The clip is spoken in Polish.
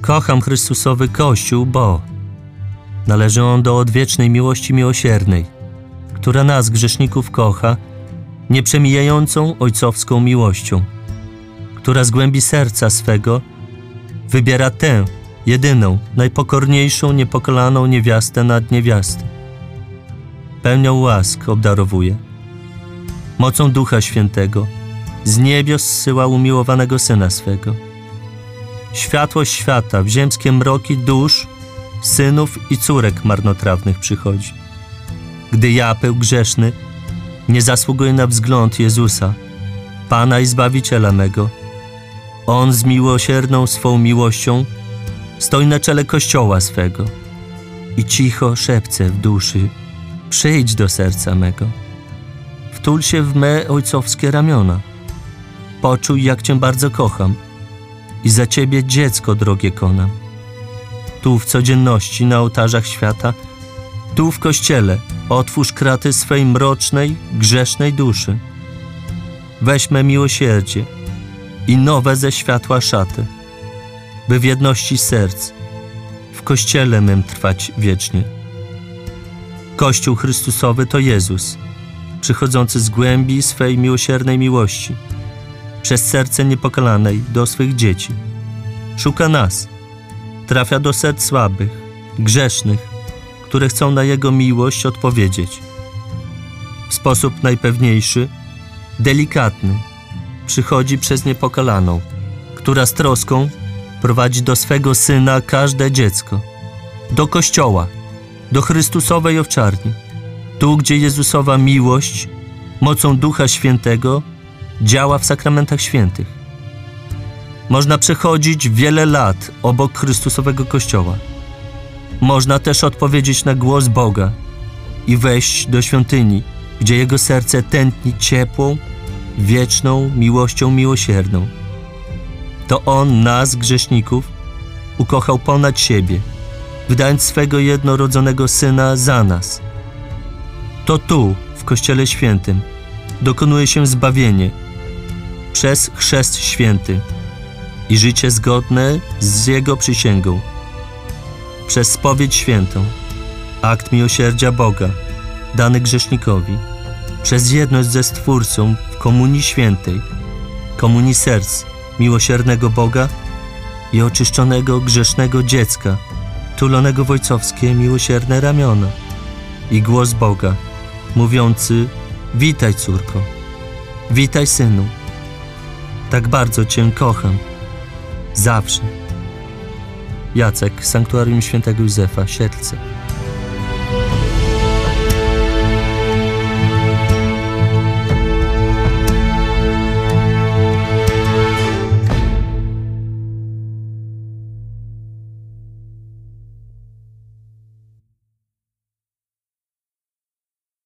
Kocham Chrystusowy Kościół, bo należy on do odwiecznej miłości miłosiernej, która nas, grzeszników, kocha nieprzemijającą ojcowską miłością, która z głębi serca swego wybiera tę jedyną, najpokorniejszą, niepokolaną niewiastę nad niewiasty. Pełnią łask obdarowuje. Mocą Ducha Świętego z niebios zsyła umiłowanego Syna swego. Światłość świata w ziemskie mroki dusz, synów i córek marnotrawnych przychodzi. Gdy ja, pył grzeszny, nie zasługuję na wzgląd Jezusa, Pana i Zbawiciela mego, On z miłosierną swą miłością stoi na czele Kościoła swego i cicho szepce w duszy, przyjdź do serca mego. Wtul się w me ojcowskie ramiona. Poczuj, jak Cię bardzo kocham i za Ciebie dziecko drogie konam. Tu w codzienności na ołtarzach świata, tu w Kościele otwórz kraty swej mrocznej, grzesznej duszy. Weźmy miłosierdzie i nowe ze światła szaty, by w jedności serc w Kościele mym trwać wiecznie. Kościół Chrystusowy to Jezus, przychodzący z głębi swej miłosiernej miłości, przez serce niepokalanej do swych dzieci. Szuka nas, trafia do serc słabych, grzesznych, które chcą na Jego miłość odpowiedzieć. W sposób najpewniejszy, delikatny, przychodzi przez niepokalaną, która z troską prowadzi do swego Syna każde dziecko, do Kościoła, do Chrystusowej owczarni, tu gdzie Jezusowa miłość mocą Ducha Świętego działa w sakramentach świętych. Można przechodzić wiele lat obok Chrystusowego Kościoła. Można też odpowiedzieć na głos Boga i wejść do świątyni, gdzie Jego serce tętni ciepłą, wieczną miłością miłosierną. To On nas, grzeszników, ukochał ponad siebie, wydając swego jednorodzonego Syna za nas. To tu, w Kościele Świętym, dokonuje się zbawienie przez chrzest święty i życie zgodne z Jego przysięgą. Przez spowiedź świętą, akt miłosierdzia Boga, dany grzesznikowi, przez jedność ze Stwórcą w komunii świętej, komunii serc miłosiernego Boga i oczyszczonego grzesznego dziecka, tulonego w ojcowskie miłosierne ramiona i głos Boga, mówiący witaj córko, witaj synu, tak bardzo Cię kocham, zawsze. Jacek, Sanktuarium Świętego Józefa, Siedlce.